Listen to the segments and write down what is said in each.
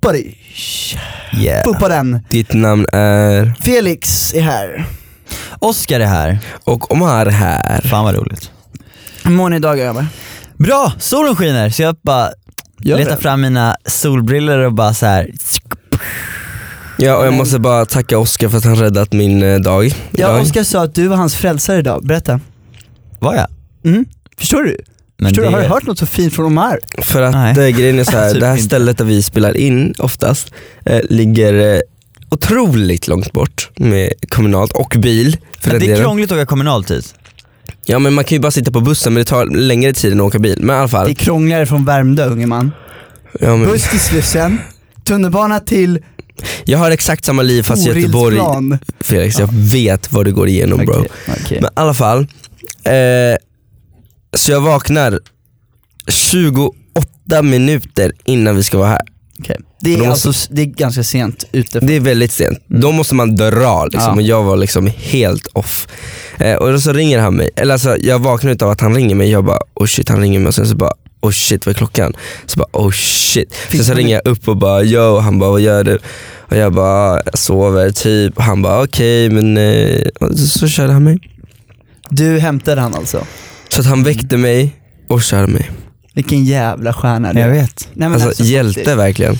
Buddy. Yeah. Puppa den. Ditt namn är? Felix är här. Oskar är här. Och Omar är här. Fan vad roligt. Hur mår ni idag grabbar? Bra, solen skiner så jag bara Gör letar det? fram mina solbriller och bara så här. Ja och jag måste bara tacka Oskar för att han räddat min eh, dag Ja, idag. Oskar sa att du var hans frälsare idag, berätta. Var jag? Mm. Förstår du? Men Förstår du? det- Har du hört något så fint från Omar? För att Nej. eh, grejen är så här, Typ det här stället där vi spelar in oftast eh, ligger eh, otroligt långt bort med kommunalt och bil. För Men det är delen. krångligt att åka kommunalt hit. Ja men man kan ju bara sitta på bussen men det tar längre tid än att åka bil. Men i alla Det fall. är krångligare från Värmdö unge man. Ja, men, Buss till Slussen, tunnelbana till jag har exakt samma liv fast i Göteborg. Felix, jag vet vad du går igenom bro. Okej, okej. Men i alla fall, eh, så jag vaknar 28 minuter innan vi ska vara här. Okej. Det, är Då måste- alltså, det är ganska sent ute. Det är väldigt sent. Då måste man dra liksom, Ja. och jag var liksom helt off. Eh, och då så ringer han mig, eller alltså jag vaknar utav att han ringer mig, jag bara oh shit han ringer mig och sen så bara oh shit vad är klockan? Så bara oh shit. Sen så ringer jag upp och bara yo, han bara vad gör du? Och jag bara jag sover typ, och han bara okej men eh, så, så körde han mig. Du hämtade han alltså? Så att han väckte mig och körde mig. Vilken jävla stjärna du Jag är. vet. Nej, men Alltså, alltså, hjälte faktiskt. verkligen.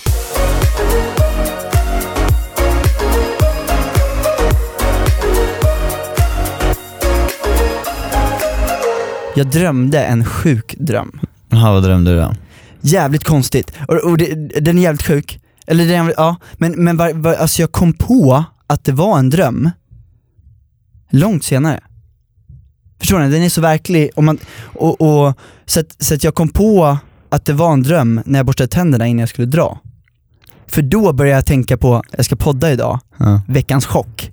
Jag drömde en sjuk dröm. Jaha vad drömde du då? Jävligt konstigt. Och, och det, den är jävligt sjuk. Eller den är jävligt, ja, men, men var, var, alltså jag kom på att det var en dröm långt senare. Förstår ni? Den är så verklig. Och man, och, och, så, att, så att jag kom på att det var en dröm när jag borstade tänderna innan jag skulle dra. För då började jag tänka på, jag ska podda idag, Ja. veckans chock.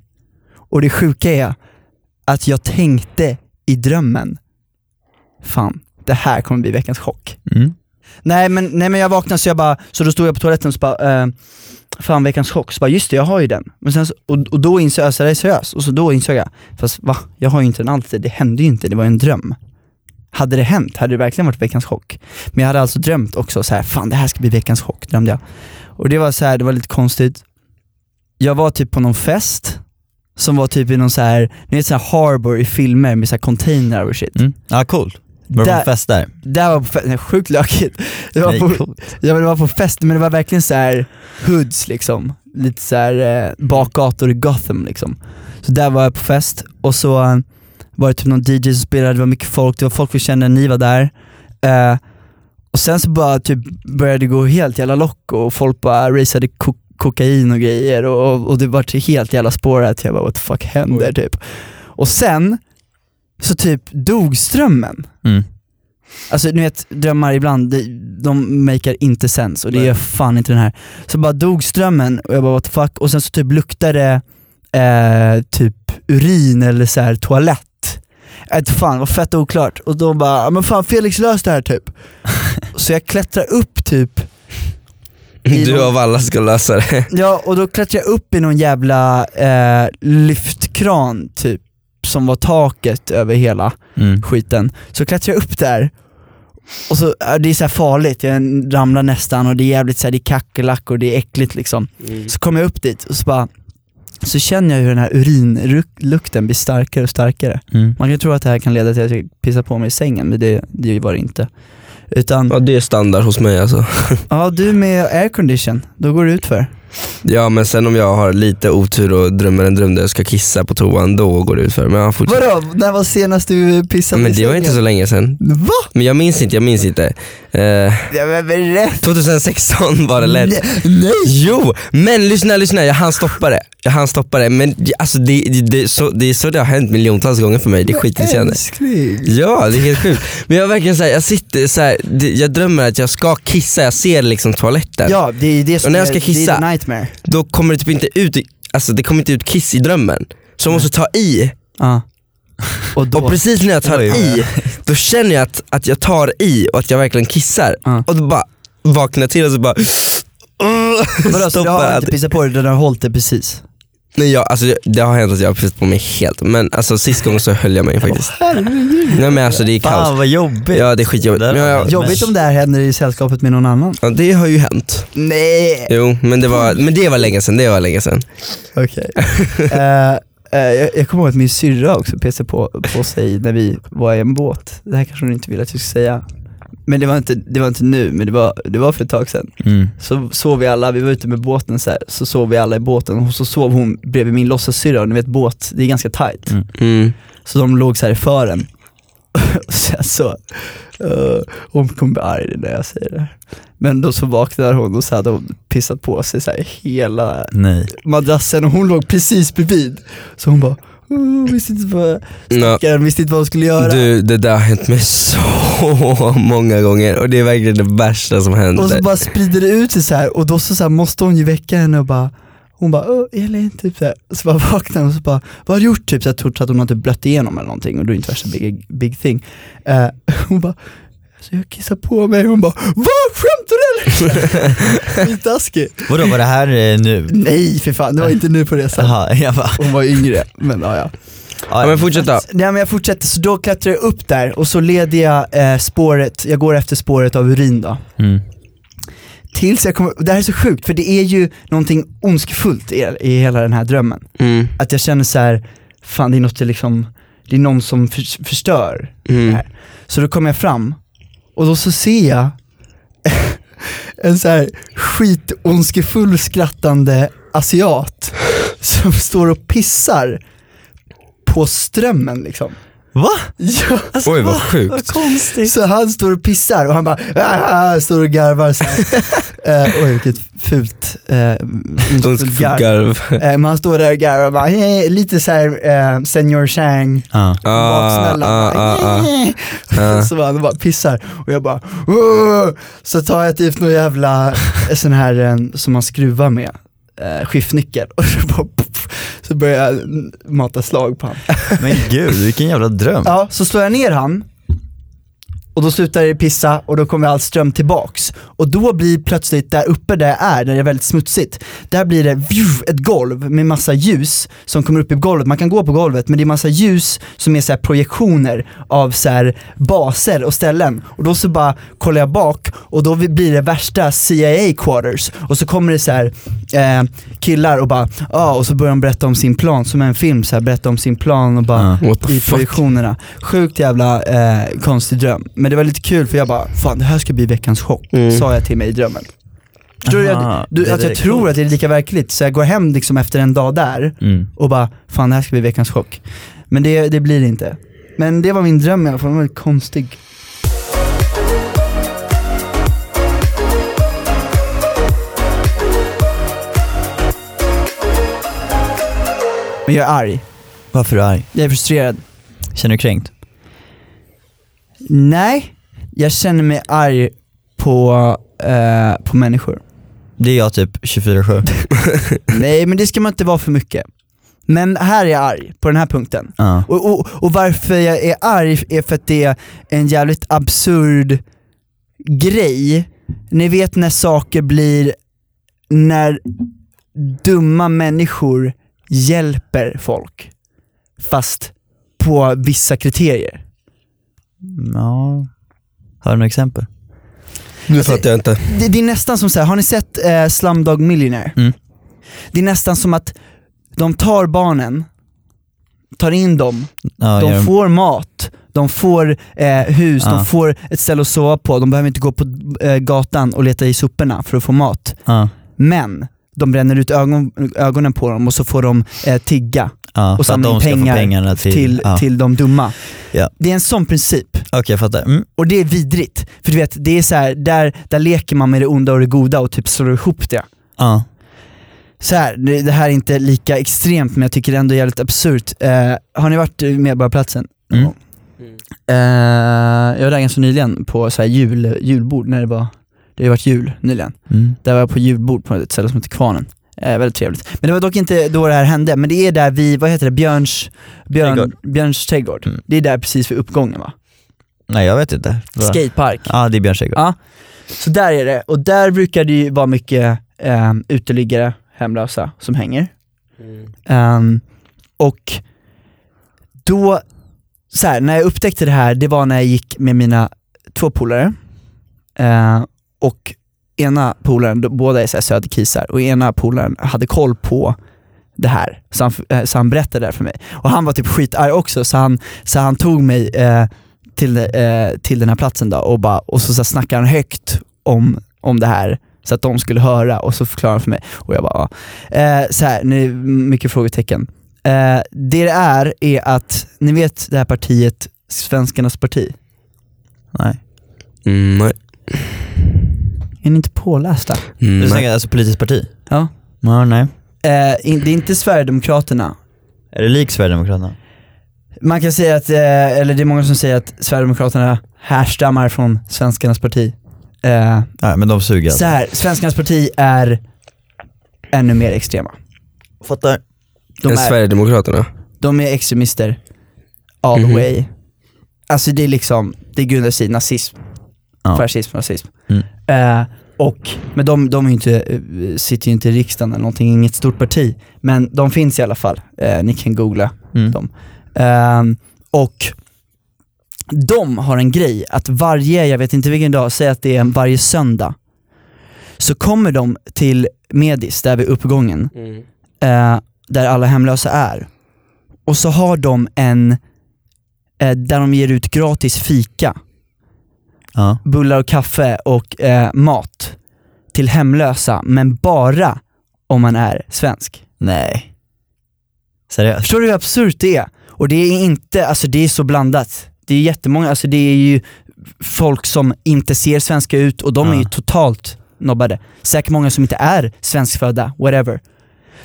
Och det sjuka är att jag tänkte i drömmen, fan, det här kommer bli veckans chock. Mm. Nej men, nej men jag vaknade så jag bara, så då stod jag på toaletten och så bara, eh, fan veckans chock, så bara just det jag har ju den. Men sen, så- och, och då insåg jag, så det är seriöst, och så då insåg jag, fast va? Jag har ju inte den alltid, det hände ju inte, det var ju en dröm. Hade det hänt hade det verkligen varit veckans chock. Men jag hade alltså drömt också så här, fan det här ska bli veckans chock, drömde jag. Och det var så här, det var lite konstigt. Jag var typ på någon fest, som var typ i någon så här, ni vet så här harbor i filmer med så här containrar och shit. Mm. Ja coolt. Var Där- på fest där? Där var på fest, nej, sjukt lökigt. Det var Nej, på. Ja det var på fest, men det var verkligen så här hoods liksom. Lite så här eh, bakgator i Gotham liksom. Så där var jag på fest, och så eh, var det typ någon DJ som spelade, det var mycket folk, det var folk vi kände, ni var där. Eh, och sen så bara typ började det gå helt jävla lock och folk bara raceade ko- kokain och grejer och, och det var till helt jävla spårat, jag bara what the fuck händer typ. Och sen, så typ dog strömmen. Mm. Alltså ni vet, drömmar ibland, de, de makar inte sens och det Nej. gör fan inte den här. Så bara dog strömmen och jag bara what the fuck, och sen så typ luktade det eh, typ urin eller så här toalett. Vet fan, var fett oklart. Och då bara, "Ja, men fan Felix lös det här typ. så jag klättrar upp typ, Du någon- av alla ska lösa det. ja och då klättrar jag upp i någon jävla eh, lyftkran typ, som var taket över hela Mm. skiten. Så klättrar jag upp där, och så, ja, det är så här farligt, jag ramlar nästan och det är jävligt så här, det är kackerlackor och det är äckligt liksom. Så kommer jag upp dit och så bara, så känner jag hur den här urinlukten blir starkare och starkare. Mm. Man kan tro att det här kan leda till att jag pissar på mig i sängen, men det, det var det inte. Utan, Ja det är standard hos mig alltså. ja du med aircondition, då går det ut för. Ja men sen om jag har lite otur och drömmer en dröm där jag ska kissa på toan, då går det ut för Men jag fortsätter. Vadå, när var senast du pissade Men i det var inte så länge sedan. Va? Men jag minns inte, jag minns inte. Eh, Ja, men berätta! 2016 var det lätt. Nej. Jo, men lyssna, lyssna, jag hann stoppa det. Jag hann stoppa det, men alltså det, det, det, så, det är så det har hänt miljontals gånger för mig, det är skitirriterande. Älskling. Ja, det är helt sjukt. Men jag verkligen såhär, jag sitter så här, det- jag drömmer att jag ska kissa, jag ser liksom toaletten. Ja, det är det som när jag är, ska det är kissa- the nightmare. Då kommer det typ inte ut, alltså det kommer inte ut kiss i drömmen. Så jag måste ta i. Ja. Och då, Och precis när jag tar i, då känner jag att, att jag tar i och att jag verkligen kissar. Ja. Och då bara vaknar jag till och så bara vadå, så du har inte pissat på dig, du har hållit det precis? Nej, jag, alltså, det- har hänt att jag har pissat på mig helt, men alltså, sist gången så höll jag mig faktiskt. Nej men alltså det är kaos. Fan vad jobbigt. Ja det är skitjobbigt. Men var- jag, Jobbigt om det här händer i sällskapet med någon annan. ja, det har ju hänt. Nej! Jo men det var, men det var länge sedan, det var länge sedan. Okej. Eh, eh, jag, jag kommer ihåg att min syrra också pissade på, på sig när vi var i en båt. Det här kanske hon inte vill att jag ska säga. Men det var inte, det var inte nu, men det var, det var för ett tag sedan. Mm. Så sov vi alla, vi var ute med båten så här, så sov vi alla i båten och så sov hon bredvid min låtsassyrra ni vet båt, det är ganska tight. Mm. Mm. Så de låg så här i fören. sen så, uh, hon kommer bli arg när jag säger det. Men då så vaknade hon och så hade hon pissat på sig så här hela Nej. madrassen och hon låg precis bredvid. Så hon bara, oh, visste inte vad, stackaren visste inte vad hon skulle göra. Du, det där har hänt mig så många gånger och det är verkligen det värsta som och så händer. bara sprider det ut sig så här och då så, så här, måste hon ju väcka henne och bara hon bara Åh, Elin, typ så, här. så bara vaknar hon och så bara, vad har du gjort? Typ så jag tror att hon har typ blött igenom eller någonting och det är inte värsta big, big thing. Eh, hon bara, så jag kissar på mig, hon bara, vad eller? Skittaskig. Vadå var det här eh, nu? Nej för fan, det var inte nu på resan. Jaha, jag bara, Hon var yngre, men ja, ja. Ja, men fortsätt då. Nej men jag fortsätter, så då klättrar jag upp där och så leder jag eh, spåret, jag går efter spåret av urin då. mm. Tills jag kommer, det här är så sjukt för det är ju någonting ondskefullt i, i hela den här drömmen. Mm. Att jag känner så här, fan det är något liksom, det är någon som för, förstör det Mm. här. Så då kommer jag fram och då så ser jag en så här skitondskefull skrattande asiat som står och pissar på strömmen liksom. Va? Ja, alltså, Oj vad Vad sjukt. konstigt. så han står och pissar och han bara ah, står och garvar så här. eh, Oj vilket fult, eh, garv. garv. Eh, men han står där och garvar och bara, "Hej", lite såhär eh, Senior Chang. Ah, baksmälla. ah, ah, ah. "Hej." Ah. Så han bara pissar och jag bara "Åh!" Så tar jag typ någon jävla eh, sån här eh, som man skruvar med, eh, skiftnyckel och så bara poff, så börjar jag mata slag på han. Men gud, vilken jävla dröm. Ja, så slår jag ner han och då slutar det pissa och då kommer all ström tillbaks. Och då blir plötsligt där uppe där jag är, där det är väldigt smutsigt, där blir det ett golv med massa ljus som kommer upp i golvet. Man kan gå på golvet men det är massa ljus som är så projektioner av så här baser och ställen. Och då så bara kollar jag bak och då blir det värsta CIA quarters och så kommer det så här eh, killar och bara, ja ah, och så börjar de berätta om sin plan, som en film, så här, berätta om sin plan och bara the i projektionerna. Sjukt jävla eh, konstig dröm. Men det var lite kul för jag bara, fan det här ska bli veckans chock, Mm. sa jag till mig i drömmen. Förstår du? Aha, Jag, du, att jag tror coolt. att det är lika verkligt, så jag går hem liksom efter en dag där Mm. och bara, fan det här ska bli veckans chock. Men det, det blir det inte. Men det var min dröm i alla fall, den var väldigt konstig. Men jag är arg, Varför är du arg? jag är frustrerad. Känner du kränkt? Nej, jag känner mig arg på, eh, på människor. Det är jag typ 24-7. Nej men det ska man inte vara för mycket. Men här är jag arg, på den här punkten. Ja. Och, och, och varför jag är arg är för att det är en jävligt absurd grej. Ni vet när saker blir, när dumma människor hjälper folk, fast på vissa kriterier. Ja. Har du några exempel? Nu fattar jag inte. Det, det är nästan som så här, har ni sett eh, Slumdog Millionaire? Mm. Det är nästan som att de tar barnen, tar in dem, Ja, de gör de- får mat, de får eh, hus, Ja. de får ett ställe att sova på, de behöver inte gå på eh, gatan och leta i soporna för att få mat. ja. Men de bränner ut ögon, ögonen på dem och så får de eh, tigga Ja, och samla in pengar till... till, ja. till de dumma. Ja. Det är en sån princip. Okej jag fattar. Mm. Och det är vidrigt. För du vet, det är så här, där, där leker man med det onda och det goda och typ slår ihop det. Ja. Så här, det här är inte lika extremt men jag tycker det ändå är jävligt absurt. Eh, har ni varit Medborgarplatsen? Mm. gång? Eh, jag var där ganska nyligen på så här jul, julbord när det var, det har varit jul nyligen. Mm. Där var jag på julbord på ett ställe som heter Kvarnen. Eh, väldigt trevligt. Men det var dock inte då det här hände, men det är där vi, vad heter det, Björns, Björn, Trädgård. Björns trädgård. Mm. Det är där precis vid uppgången va? Nej jag vet inte. Vad- Skatepark. Ja det är Björn Trädgård. Ja. Så där är det, och där brukar det ju vara mycket eh, uteliggare, hemlösa, som hänger. Ehm, och då, så här, när jag upptäckte det här, det var när jag gick med mina två polare, Eh, och ena polaren, båda är söderkisar, och ena polaren hade koll på det här, så han, eh, så han berättade det här för mig. Och han var typ skitarg också, så han, så han tog mig eh, till, eh, till den här platsen då, och, bara, och så, så snackade han högt om, om det här, så att de skulle höra, och så förklarade han för mig. Och jag bara, ja. eh, så här, nu, mycket frågetecken. Eh, det det är, är att, ni vet det här partiet, Svenskarnas parti? Nej. Mm, nej. Är ni inte pålästa? Mm, Du nej. tänker alltså politiskt parti? Ja. Ja, nej. Eh, in, det är inte Sverigedemokraterna. Är det lik Sverigedemokraterna? Man kan säga att, eh, eller det är många som säger att Sverigedemokraterna härstammar från Svenskarnas parti. Eh, Ja men de suger så alltså. här, Svenskarnas parti är ännu mer extrema. Fattar. De är, Sverigedemokraterna? de är extremister all the Mhm. way. Alltså det är liksom, det grundar sig i nazism, Ja. fascism, rasism. Mm. Eh, och, men de, de är ju inte, eh, sitter ju inte i riksdagen eller någonting, inget stort parti. Men de finns i alla fall, eh, ni kan googla Mm. dem. Ehm, och de har en grej att varje, jag vet inte vilken dag, säg att det är varje söndag, så kommer de till Medis, där vid uppgången, eh, där alla hemlösa är. Och så har de en, eh, där de ger ut gratis fika, Ja. bullar och kaffe och eh, mat till hemlösa, men bara om man är svensk. Nej. Seriöst? Förstår du hur absurt det är? Och det är inte, alltså det är så blandat. Det är jättemånga, alltså det är ju folk som inte ser svenska ut och de är Ja. ju totalt nobbade. Säkert många som inte är svenskfödda, whatever.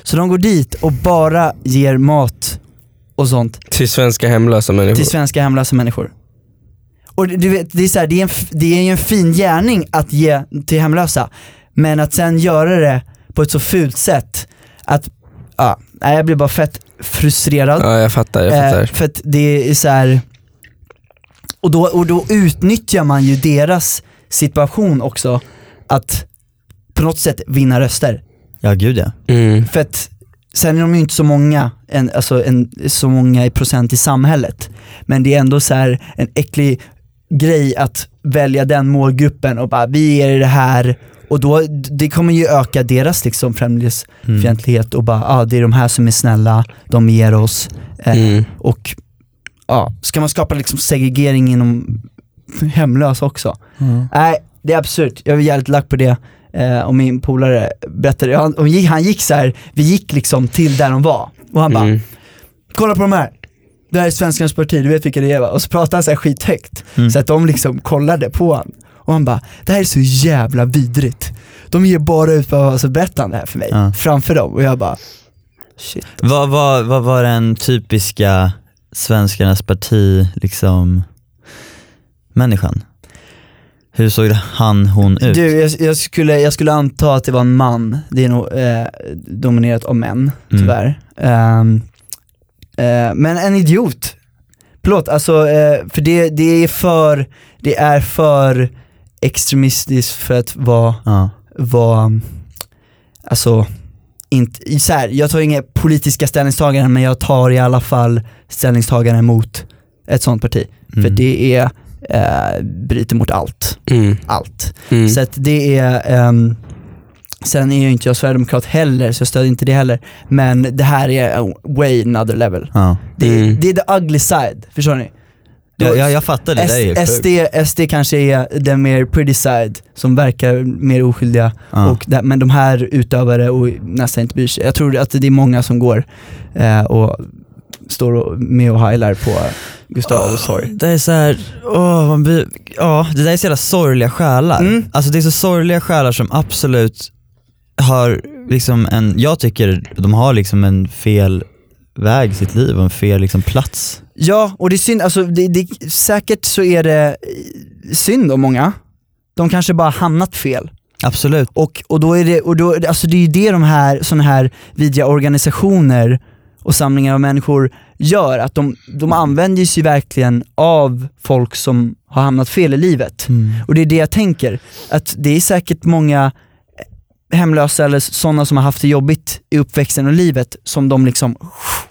Så de går dit och bara ger mat och sånt Till svenska hemlösa människor? till svenska hemlösa människor. Och du vet, det är, så här, det, är en, det är ju en fin gärning att ge till hemlösa, men att sen göra det på ett så fult sätt att, ja, jag blir bara fett frustrerad. Ja jag fattar, jag Eh, fattar. för att det är så här. Och, då, och då utnyttjar man ju deras situation också, att på något sätt vinna röster. Ja gud ja. Mm. För att sen är de ju inte så många, en, alltså en, så många i procent i samhället. Men det är ändå så här en äcklig grej att välja den målgruppen och bara vi ger er det här och då, det kommer ju öka deras liksom främlingsfientlighet och bara ah, det är de här som är snälla, de ger oss. Eh, Mm. och ja, ska man skapa liksom segregering inom hemlösa också? Nej, det är absurt. Jag är jävligt lack på det. Eh, och min polare berättade, han, gick, han gick så här, vi gick liksom till där de var. Och han bara, Mm. kolla på de här. Det här är Svenskarnas parti, du vet vilka det är va? Och så pratade han så här skithögt. Mm. Så att de liksom kollade på han. Och han bara, det här är så jävla vidrigt. De ger bara ut vad, så berättade han det här för mig, Ja. framför dem. Och jag bara, shit. Vad, vad, vad var den typiska svenskarnas parti, liksom, människan? Hur såg han, hon ut? Du, jag, jag, skulle, jag skulle anta att det var en man, det är nog eh, dominerat av män, Mm. tyvärr. Eh, men en idiot. Förlåt, alltså, eh, för det, det är för, det är för extremistiskt för att vara, Ja. vara alltså, inte, så här, jag tar inga politiska ställningstaganden men jag tar i alla fall ställningstaganden mot ett sånt parti. För Mm. det är, eh, bryter mot allt. Mm. Allt. Mm. Så att det är, ehm, sen är ju inte jag sverigedemokrat heller så jag stödjer inte det heller. Men det här är way another level. Ja. Det, Mm. det är the ugly side, förstår ni? Ja, jag, jag fattar det, det där är helt S- sjukt. SD, SD kanske är den mer pretty side, som verkar mer oskyldiga, Ja. och där, men de här utövare och nästan inte bryr sig. Jag tror att det är många som går eh, och står och, med och heilar på Gustav Adolfs torg. Det är så här, åh, man blir, ja, det där är så jävla sorgliga själar. Mm. Alltså det är så sorgliga själar som absolut har liksom en, jag tycker de har liksom en fel väg i sitt liv och en fel liksom plats. Ja, och det är synd, alltså det, det, säkert så är det synd om många. De kanske bara hamnat fel. Absolut. Och, och då är det, och då, alltså det är ju det de här, såna här vidriga organisationer och samlingar av människor gör, att de, de använder sig verkligen av folk som har hamnat fel i livet. Mm. Och det är det jag tänker, att det är säkert många hemlösa eller sådana som har haft det jobbigt i uppväxten och livet som de liksom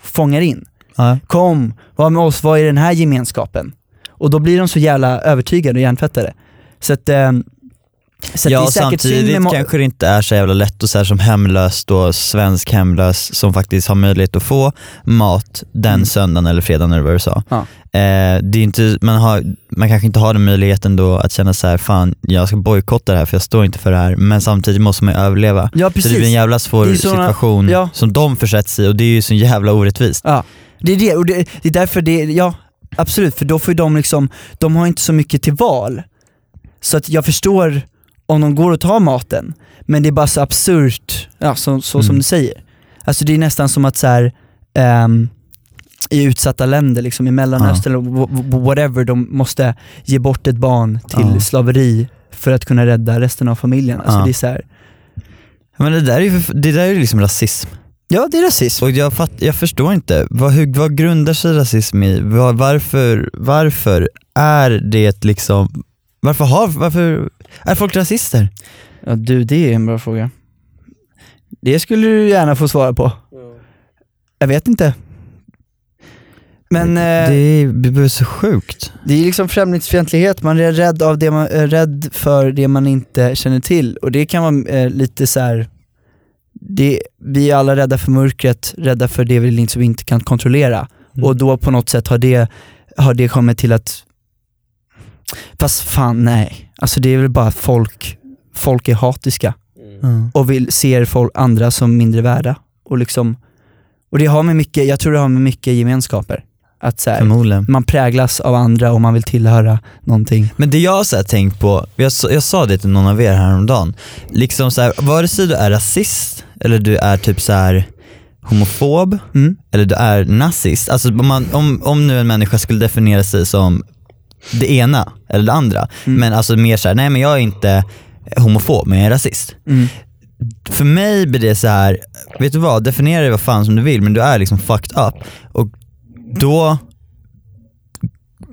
fångar in. Ja. Kom, var med oss, vad är den här gemenskapen? Och då blir de så jävla övertygade och hjärntvättade. Så att, ehm, så ja, och samtidigt med kanske det inte är så jävla lätt och så här som hemlös då, svensk hemlös som faktiskt har möjlighet att få mat den Mm. söndagen eller fredagen eller vad du sa. Ja. Eh, det är inte, man, har, man kanske inte har den möjligheten då att känna så här, fan jag ska bojkotta det här för jag står inte för det här, men samtidigt måste man ju överleva. Ja Så det precis. blir en jävla svår såna- situation ja. som de försätts i och det är ju så jävla orättvist. Ja, det är det, och det, det är därför det, ja absolut, för då får ju de liksom, de har inte så mycket till val. Så att jag förstår om de går och tar maten, men det är bara så absurt, ja, så, så som Mm. du säger. Alltså det är nästan som att så här, ehm, i utsatta länder, liksom i Mellanöstern wh- whatever, de måste ge bort ett barn till Ja. slaveri för att kunna rädda resten av familjen. Alltså Ja. det är så här, Men det där är ju det där är liksom rasism. ja det är rasism. Och jag, fatt, jag förstår inte, vad, hur, vad grundar sig rasism i? Vad, varför, varför är det liksom, varför, har, varför är folk rasister? Ja du, det är en bra fråga. Det skulle du gärna få svara på. Jag vet inte. Men det, eh, är, det blir så sjukt. det är liksom främlingsfientlighet, man är rädd, av det man, är rädd för det man inte känner till och det kan vara eh, lite så här. Det, vi är alla rädda för mörkret, rädda för det vi liksom inte kan kontrollera Mm. och då på något sätt har det, har det kommit till att, fast fan nej, alltså det är väl bara att folk, folk är hatiska Mm. och vill, ser folk, andra som mindre värda. Och, liksom, och det har med mycket, jag tror det har med mycket gemenskaper. Att så här, man präglas av andra och man vill tillhöra någonting. Men det jag har så här tänkt på, jag, sa- jag sa det till någon av er häromdagen, liksom så här, vare sig du är rasist eller du är typ så här homofob Mm. eller du är nazist, alltså om, man, om, om nu en människa skulle definiera sig som det ena eller det andra, Mm. men alltså mer såhär, nej men jag är inte homofob men jag är rasist. Mm. För mig blir det så här, vet du vad, definiera det vad fan som du vill men du är liksom fucked up. Och då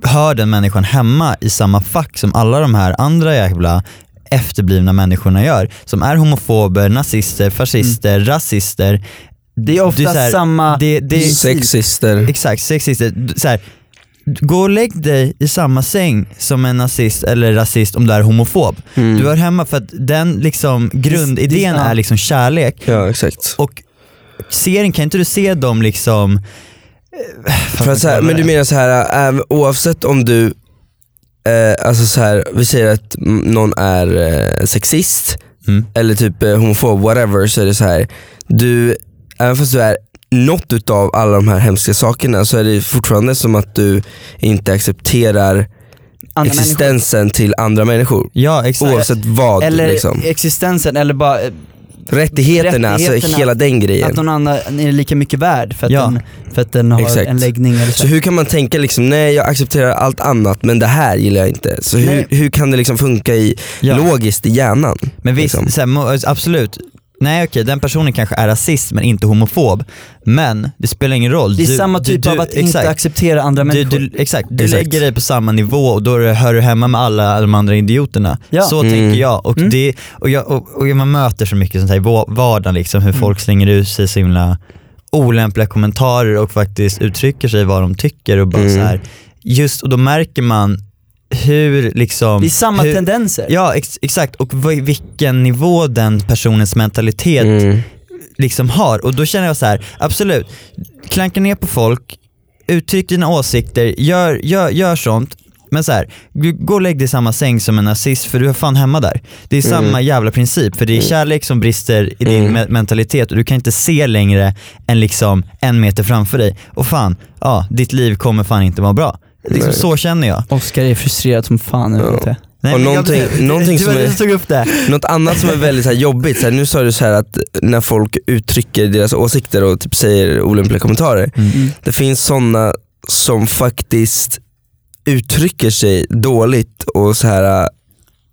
hör den människan hemma i samma fack som alla de här andra jävla efterblivna människorna gör. Som är homofober, nazister, fascister, rasister. Det är ofta här, samma... Det, det, Sexister. Exakt, sexister. Så här, gå och lägg dig i samma säng som en nazist eller rasist om du är homofob. Mm. Du hör hemma för att den liksom grundidén det- ja. är liksom kärlek Ja exakt. och serien, kan inte du se dem liksom... eh, För att så här, men du menar så här, även, oavsett om du, eh, alltså så här, vi säger att någon är eh, sexist Mm. eller typ eh, homofob, whatever, så är det så här. du, även fast du är något utav alla de här hemska sakerna så är det fortfarande som att du inte accepterar andra existensen till andra människor. Ja exakt. Oavsett vad Eller liksom. existensen, eller bara eh, Rättigheterna, alltså rättigheterna, hela den grejen. att någon annan är lika mycket värd för att, Ja. den, för att den har Exakt. en läggning eller så. Så hur kan man tänka liksom, nej jag accepterar allt annat men det här gillar jag inte. Så hur, hur kan det liksom funka i, Ja. logiskt i hjärnan? Men visst, liksom? så här, absolut. Nej okej, den personen kanske är rasist men inte homofob. Men det spelar ingen roll. det är Du- samma typ du- av att inte exakt. acceptera andra Du, människor. du, exakt, du Exakt. lägger dig på samma nivå och då hör du hemma med alla de andra idioterna. Ja. Så Mm. tänker jag. Och, Mm. det, och, jag och, och man möter så mycket sånt här i va- vardagen, liksom, hur Mm. folk slänger ut sig så himla olämpliga kommentarer och faktiskt uttrycker sig vad de tycker. Och bara Mm. så här, just, och då märker man hur liksom... det är samma hur, tendenser. Ja ex, exakt, och vilken nivå den personens mentalitet Mm. liksom har. Och då känner jag så här: absolut, klanka ner på folk, uttryck dina åsikter, gör, gör, gör sånt. Men så här, du- gå och lägg dig i samma säng som en nazist för du är fan hemma där. Det är Mm. samma jävla princip, för det är kärlek som brister i din Mm. me- mentalitet och du kan inte se längre än liksom en meter framför dig. Och fan, ja, ditt liv kommer fan inte vara bra. Liksom, så känner jag. Oskar är frustrerad som fan nu Ja. inte. Nej, Och men jag- någonting- någonting som är- tog upp det. Något annat som är väldigt så här jobbigt, så här, nu sa du så här att när folk uttrycker deras åsikter och typ säger olämpliga kommentarer. Mm. Det finns sådana som faktiskt uttrycker sig dåligt och så här äh,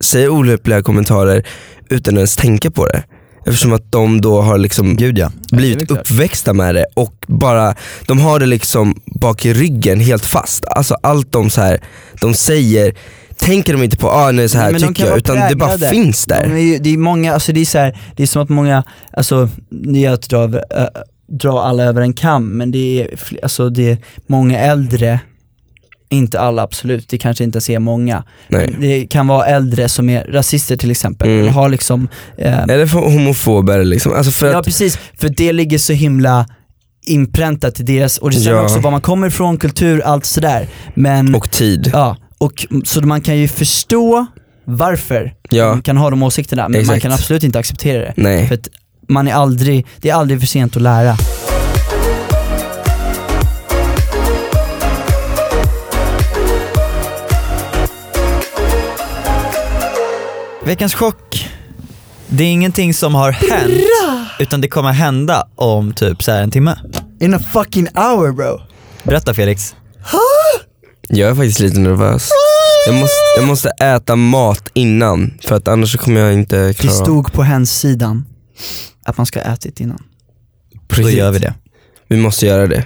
säger olämpliga kommentarer utan att ens tänka på det. Eftersom att de då har liksom Gud ja. blivit uppväxta med det och bara, de har det liksom bak i ryggen helt fast. Alltså allt de, så här, de säger tänker de inte på, ah, nej, så här Nej, tycker jag, utan det bara finns där. De är ju, det är många, alltså det är så här, det är som att många, alltså det är att dra, äh, dra alla över en kam, men det är, alltså det är många äldre, inte alla absolut, det kanske inte ens är många. Nej. Det kan vara äldre som är rasister till exempel, Mm. eller har liksom eh, Eller för homofober liksom. Alltså för Ja att, precis, för det ligger så himla inpräntat i deras, och det stämmer Ja. också var man kommer ifrån, kultur, allt sådär. Men, och tid. ja, och, så man kan ju förstå varför Ja. man kan ha de åsikterna, men man Exakt. kan absolut inte acceptera det. Nej. För att man är aldrig, det är aldrig för sent att lära. Veckans chock. Det är ingenting som har hänt, utan det kommer hända om typ så här en timme. In a fucking hour bro. Berätta Felix. Jag är faktiskt lite nervös. Jag måste, jag måste äta mat innan för att annars så kommer jag inte Det klara av- stod på hemsidan att man ska ha ätit innan. Då Precis. gör vi det. Vi måste göra det.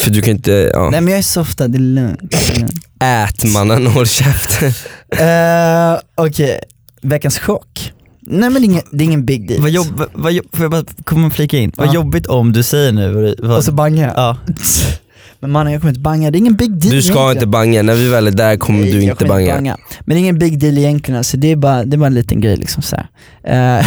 För du kan inte, ja. Nej men jag är det lugnt. det är lugnt. Ät mannen, håll käften. Eh, Okej, veckans chock. Nej men det är ingen, det är ingen big deal. Vad jobb, vad jobb, får jag bara komma och flika in? Vad Ja. jobbigt om du säger nu vad, vad, Och så bangar jag. Ja, Men mannen jag kommer inte banga, det är ingen big deal Du ska egentligen. inte banga, när vi väl är där kommer Nej, du inte kommer banga. Men det är ingen big deal egentligen, alltså, det, är bara, det är bara en liten grej liksom så här.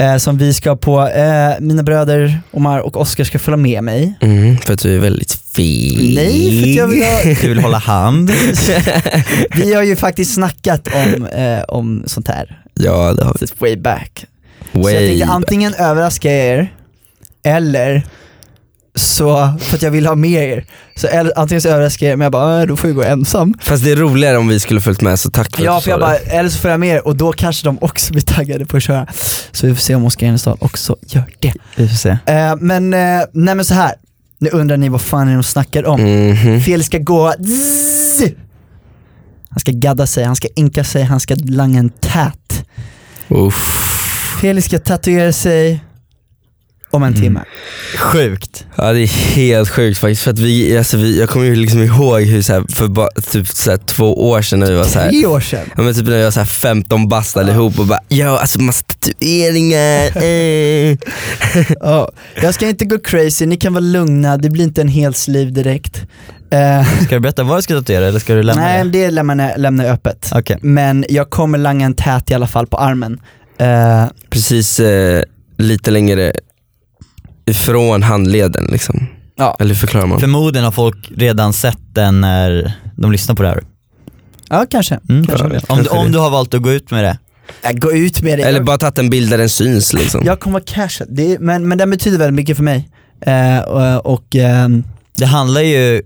Eh, Som vi ska på, eh, mina bröder Omar och Oskar ska följa med mig. Mm, för att du är väldigt fin. Nej, för att jag vill ha, du vill hålla hand. vi har ju faktiskt snackat om, eh, om sånt här, Ja det har vi. way back. Så jag Way. tänkte antingen överraska er, eller så, för att jag vill ha med er. Så eller, antingen så överraskar jag er, men jag bara, äh, då får jag gå ensam. Fast det är roligare om vi skulle följt med så tack för Ja att för du jag sa bara, det. eller så får jag med er och då kanske de också blir taggade på att köra. Så vi får se om Oskar Enestad också gör det. Vi får se. Eh, men, eh, nej men så här. nu undrar ni vad fan är de snackar om. Mhm. Fel ska gå zzz. Han ska gadda sig, han ska inka sig, han ska langa en tät. Uff. Felix ska tatuera sig om en timme. Sjukt. Ja det är helt sjukt faktiskt för att vi, alltså vi jag kommer ju liksom ihåg hur så här, för bara, typ så här, två år sedan när vi var så här, Tre år sedan. Ja men typ när vi var så här 15 bast allihop och bara ja alltså massa tatueringar, eh. Ja, jag ska inte gå crazy, ni kan vara lugna, det blir inte en hel sleeve direkt. Eh, Ska du berätta vad du ska tatuera eller ska du lämna nej, det? det lämnar jag, lämnar jag öppet. Okej. Men jag kommer langa en tät i alla fall på armen. Eh, Precis eh, lite längre ifrån handleden liksom. Ja. Eller hur förklarar man? Förmodligen har folk redan sett den när de lyssnar på det här. ja, kanske. Mm, kanske. om, du, om du har valt att gå ut med det. Jag går ut med det. Eller bara tagit en bild där den syns liksom. jag kommer vara cashad, det men, men den betyder väldigt mycket för mig. Eh, och och ehm, Det handlar ju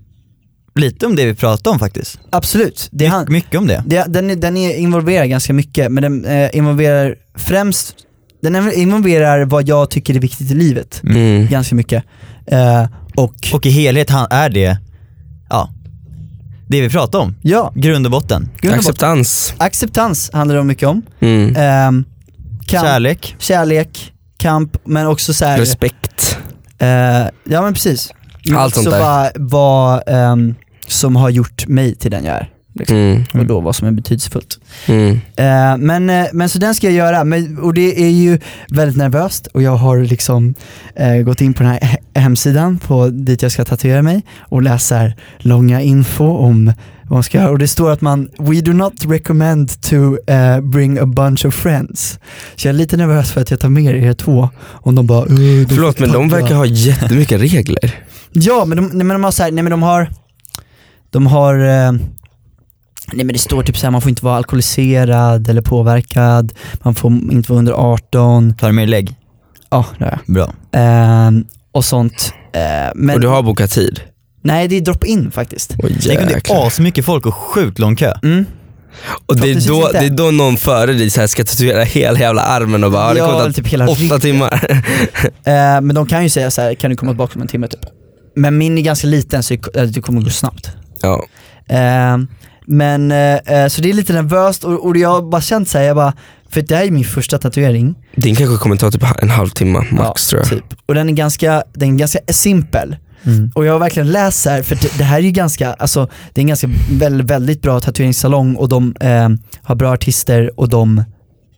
lite om det vi pratade om faktiskt. absolut, det, My, mycket om det. det, den, är, den är involverar ganska mycket, men den eh, involverar främst, den involverar vad jag tycker är viktigt i livet. Mm. Ganska mycket. Eh, och, Och i helhet är det, ja, det vi pratade om. ja, Grund och botten. grund och botten. Acceptans. acceptans handlar det om mycket om. Mm. Ehm, kamp, Kärlek. kärlek, kamp, men också så här, Respekt. eh, ja men precis. Allt sånt där. vad, vad ehm, som har gjort mig till den jag är. Liksom. Mm. Och då vad som är betydelsefullt. Mm. Eh, men, eh, men så den ska jag göra, men, och det är ju väldigt nervöst och jag har liksom eh, gått in på den här he- hemsidan på dit jag ska tatuera mig och läser långa info om vad man ska göra och det står att man We do not recommend to eh, bring a bunch of friends. Så jag är lite nervös för att jag tar med er två om de bara "Uh, Förlåt men de packa." verkar ha jättemycket regler. Ja men de, nej, men de har så här, nej men de har, de har, eh, nej men det står typ såhär, man får inte vara alkoholiserad eller påverkad, man får inte vara under 18, Tar du med lägg? ja det har Bra. jag. Eh, och sånt. Eh, men Och du har bokat tid. nej det är drop-in faktiskt. Oj Tänk om det är asmycket folk och sjukt lång kö. Mm. Och det är, då, det är då någon före dig så ska tatuera hela jävla armen och bara, ja, det kommer ta typ hela åtta ryggen. timmar. Eh, men de kan ju säga så här, kan du komma tillbaka om en timme typ. Men min är ganska liten så det kommer gå snabbt. ja. Eh, Men, eh, eh, så det är lite nervöst och, och jag har bara känt såhär, jag bara, för det här är min första tatuering. Din kanske kommer ta typ en halvtimme max tror jag. Typ. Och den är ganska, den är ganska simpel. Mm. Och jag har verkligen läst här, för det, det här är ju ganska, alltså det är en ganska väldigt, väldigt bra tatueringssalong och de eh, har bra artister och de,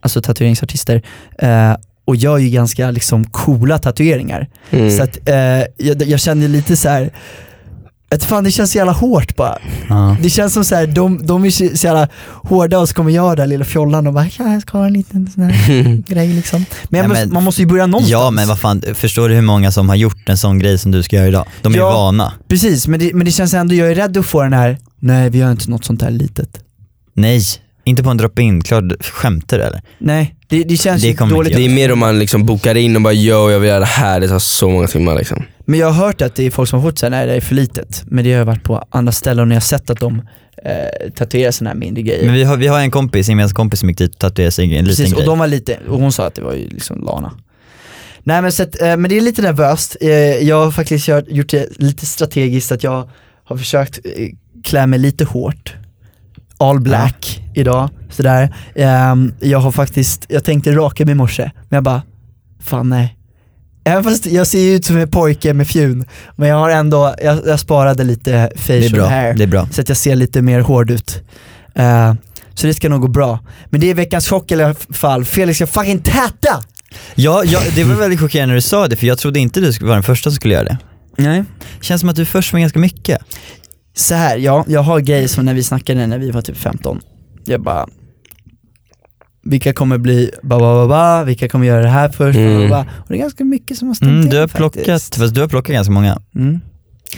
alltså tatueringsartister, eh, och gör ju ganska liksom coola tatueringar. Mm. Så att eh, jag, jag känner lite så här. Att fan det känns så jävla hårt bara. Ja. Det känns som så här, de, de är så jävla hårda och så kommer jag där lilla fjollan och bara ja, jag ska ha en liten sån här grej liksom. Men, Ja, men- man måste ju börja någonstans. Ja men vad fan, förstår du hur många som har gjort en sån grej som du ska göra idag? De är Ja. vana. Precis, men det, men det känns ändå, jag är rädd att få den här, nej vi gör inte något sånt här litet. Nej, inte på en drop-in, klart skämtar du eller? Nej, det, det känns Det ju dåligt. Det är mer om man liksom bokar in och bara yo jag vill göra det här, det tar så många timmar liksom. Men jag har hört att det är folk som har fått säga nej det är för litet. Men det har jag varit på andra ställen och jag har sett att de eh, tatuerar sådana här mindre grejer. Men vi har, vi har en kompis, en gemensam kompis som gick dit och tatuerade sig en liten Precis, och grej. de var lite, och hon sa att det var ju liksom Lana. Nej men, så att, eh, men det är lite nervöst, eh, jag har faktiskt gjort, gjort det lite strategiskt att jag har försökt eh, klä mig lite hårt. All black idag, sådär. Ehm, jag har faktiskt, jag tänkte raka mig i morse, men jag bara, fan nej. Även fast jag ser ju ut som en pojke med fjun, men jag har ändå, jag, jag sparade lite facial bra, hair det är bra. så att jag ser lite mer hård ut. Eh, så det ska nog gå bra. Men det är veckans chock i alla fall, Felix ska fucking täta! Ja, ja, det var väldigt chockerande när du sa det för jag trodde inte du skulle vara den första som skulle göra det. Nej. Känns som att du är först med ganska mycket. Så här, ja, jag har grejer som när vi snackade när vi var typ 15. Jag bara, vilka kommer bli ba, ba, ba, ba, vilka kommer göra det här först, ba, ba, Mm. ba. och det är ganska mycket som har stämt Mm, du har faktiskt. plockat, fast du har plockat ganska många Mm.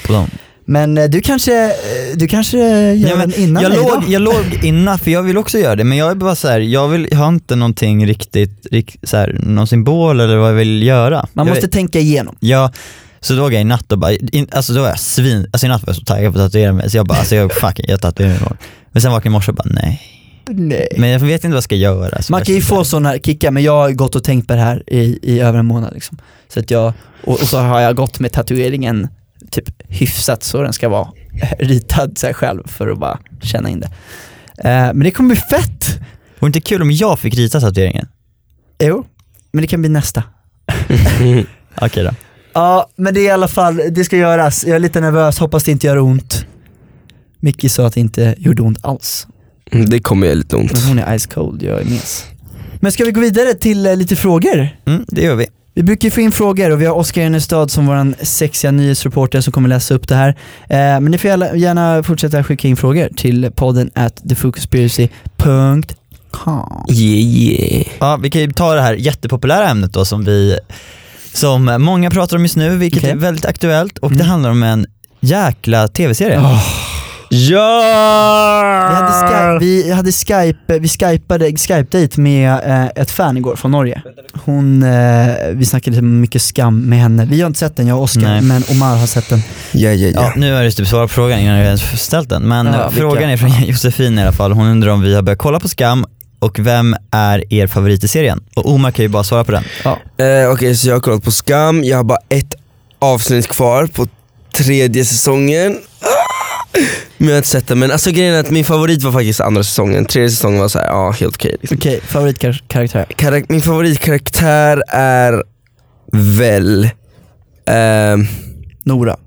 på dem. Men eh, du kanske, eh, du kanske gör Ja, men den innan jag, mig låg, idag? jag låg innan, för jag vill också göra det, men jag är bara så här, jag, vill, jag har inte någonting riktigt, rikt, så här, någon symbol eller vad jag vill göra. Man jag måste vet, tänka igenom. Ja, så då låg jag i natt och bara, in, alltså då var jag svin, alltså i natt var jag så taggad på att tatuera mig, så jag bara, alltså jag, fuck jag tatuerar mig imorgon. Men sen vaknade jag i morse och bara nej. Nej. Men jag vet inte vad jag ska göra. så Man jag kan ju få så sådana här kickar, men jag har gått och tänkt på det här i, i över en månad liksom. Så att jag, och, och så har jag gått med tatueringen typ hyfsat så den ska vara ritad sig själv för att bara känna in det. Eh, men det kommer bli fett! Vore inte kul om jag fick rita tatueringen? Jo, men det kan bli nästa. Okej då. Ja, men det är i alla fall, det ska göras. Jag är lite nervös, hoppas det inte gör ont. Micke sa att det inte gjorde ont alls. Det kommer göra lite ont. Men hon är ice cold, jag är minns. Men ska vi gå vidare till eh, lite frågor? Mm, det gör vi. Vi brukar ju få in frågor och vi har Oskar Enestad som våran sexiga nyhetsreporter som kommer läsa upp det här. Eh, men ni får gärna- gärna fortsätta skicka in frågor till podden at thefocuspiracy.com. Yeah yeah. Ja, vi kan ju ta det här jättepopulära ämnet då som vi, som många pratar om just nu, vilket Okej. är väldigt aktuellt och Mm. det handlar om en jäkla tv-serie. Ja! Vi hade, Skype, vi hade Skype, vi skypade, Skype-date med eh, ett fan igår från Norge. Hon, eh, vi snackade lite mycket skam med henne. Vi har inte sett den, jag och Oskar, men Omar har sett den. Ja ja Ja, ja. nu har du typ svarat på frågan innan jag ens ställt den, men Ja, eh, vilka? frågan är från Josefin i alla fall. Hon undrar om vi har börjat kolla på Skam och vem är er favorit i serien? Och Omar kan ju bara svara på den. Eh, Okej så jag har kollat på Skam, jag har bara ett avsnitt kvar på tredje säsongen. Ah! Men jag har inte sett den, men alltså grejen är att min favorit var faktiskt andra säsongen, tredje säsongen var så här, ja helt okej. liksom. Okej, favoritkaraktär? Karak- min favoritkaraktär är väl, ehm, Nora.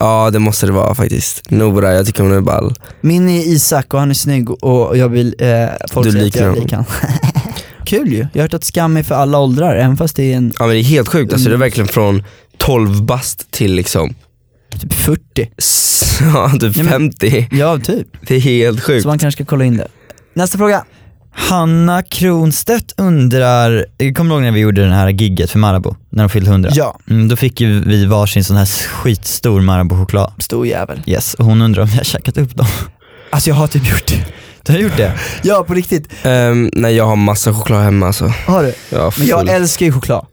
Ja det måste det vara faktiskt, Nora, jag tycker hon är ball. Min är Isak och han är snygg och jag vill, eh, folk Du säger att jag är lik han. Kul ju, jag har hört att skam är för alla åldrar, även fast det är en Ja men det är helt sjukt, alltså det är Mm. verkligen från 12 bast till liksom, typ 40. s- ja typ Nej, men- 50. Ja, typ. Det är helt sjukt. Så man kanske ska kolla in det. Nästa fråga. Hanna Kronstedt undrar, kommer du ihåg när vi gjorde den här gigget för Marabou, när de fyllde 100? Ja, Mm, då fick ju vi varsin sån här skitstor Marabou-choklad. stor jävel. Yes, och hon undrar om jag har käkat upp dem. Alltså jag har typ gjort det. Du har gjort det? Ja, på riktigt. Um, nej jag har massa choklad hemma alltså. Har du? Jag Men jag älskar ju choklad.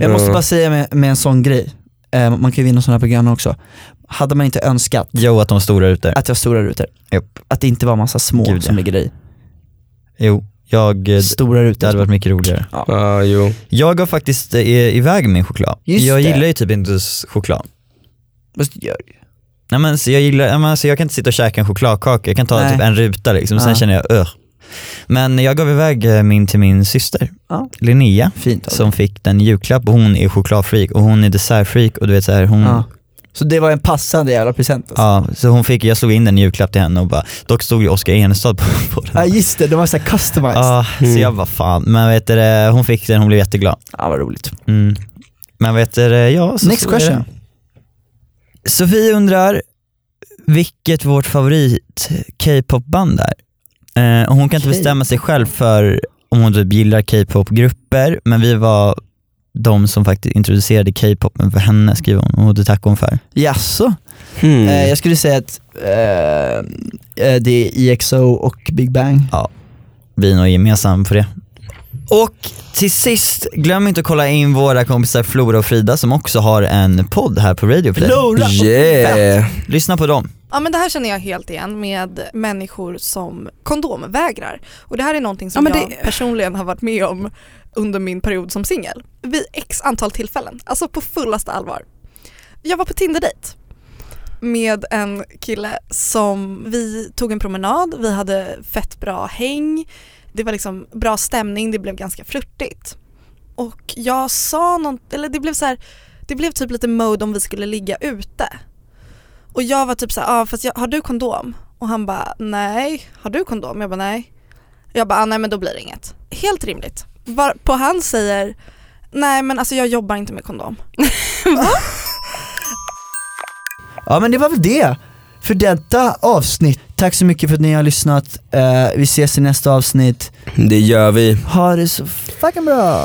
Jag måste Ja. bara säga med, med en sån grej, eh, man kan ju vinna sådana här program också. Hade man inte önskat Jo, att de var stora ute. att jag har stora rutor, Japp. att det inte var massa små Gud, som ja. ligger i. Jo, jag, eh, Stora det rutor. hade varit mycket roligare. Ja jo. Jag har faktiskt eh, iväg min choklad. Just jag det. gillar ju typ inte choklad. Fast det gör det ju. Nej, men, så jag, gillar, ja, men, alltså, jag kan inte sitta och käka en chokladkaka, jag kan ta Nej. typ en ruta liksom, sen Ja. känner jag öh. Men jag gav iväg eh, min till min syster, Ja. Linnea, Fint av som fick den i julklapp och hon är chokladfreak och hon är dessertfreak och du vet så här, hon, Ja. Så det var en passande jävla present alltså. Ja, så hon fick, jag slog in den i julklapp till henne och bara, dock stod ju Oskar Enestad på, på den. Ja just det, de var såhär customized. Ja, så jag bara fan, men vet du, hon fick den, hon blev jätteglad. Ja vad roligt. Mm. Men vet du, ja så Next question. det. Sofie undrar vilket vårt favorit K-pop-band är. Eh, och hon kan inte Okej. bestämma sig själv för om hon typ gillar K-pop-grupper, men vi var de som faktiskt introducerade K-popen för henne skriver hon och det tackar hon för. Jaså? Hmm. Eh, jag skulle säga att eh, eh, det är EXO och Big Bang. vi är nog gemensamma på det. Och till sist, glöm inte att kolla in våra kompisar Flora och Frida som också har en podd här på Radio Play. Yeah. Lyssna på dem. Ja men det här känner jag helt igen med människor som kondomvägrar. Och det här är någonting som Ja, men jag det- personligen har varit med om under min period som singel. Vid x antal tillfällen, alltså på fullaste allvar. Jag var på Tinder-dejt med en kille som vi tog en promenad, vi hade fett bra häng, det var liksom bra stämning, det blev ganska flörtigt. Och jag sa något, eller det blev så här, det blev typ lite mode om vi skulle ligga ute. Och jag var typ såhär, ah, fast jag, har du kondom? Och han bara, nej. Har du kondom? Jag bara, nej. Jag bara, ah, nej men då blir det inget. Helt rimligt. Var, på han säger, nej men alltså jag jobbar inte med kondom. Ja men det var väl det för detta avsnitt. Tack så mycket för att ni har lyssnat. Eh, vi ses i nästa avsnitt. Det gör vi. Ha det så fucking bra.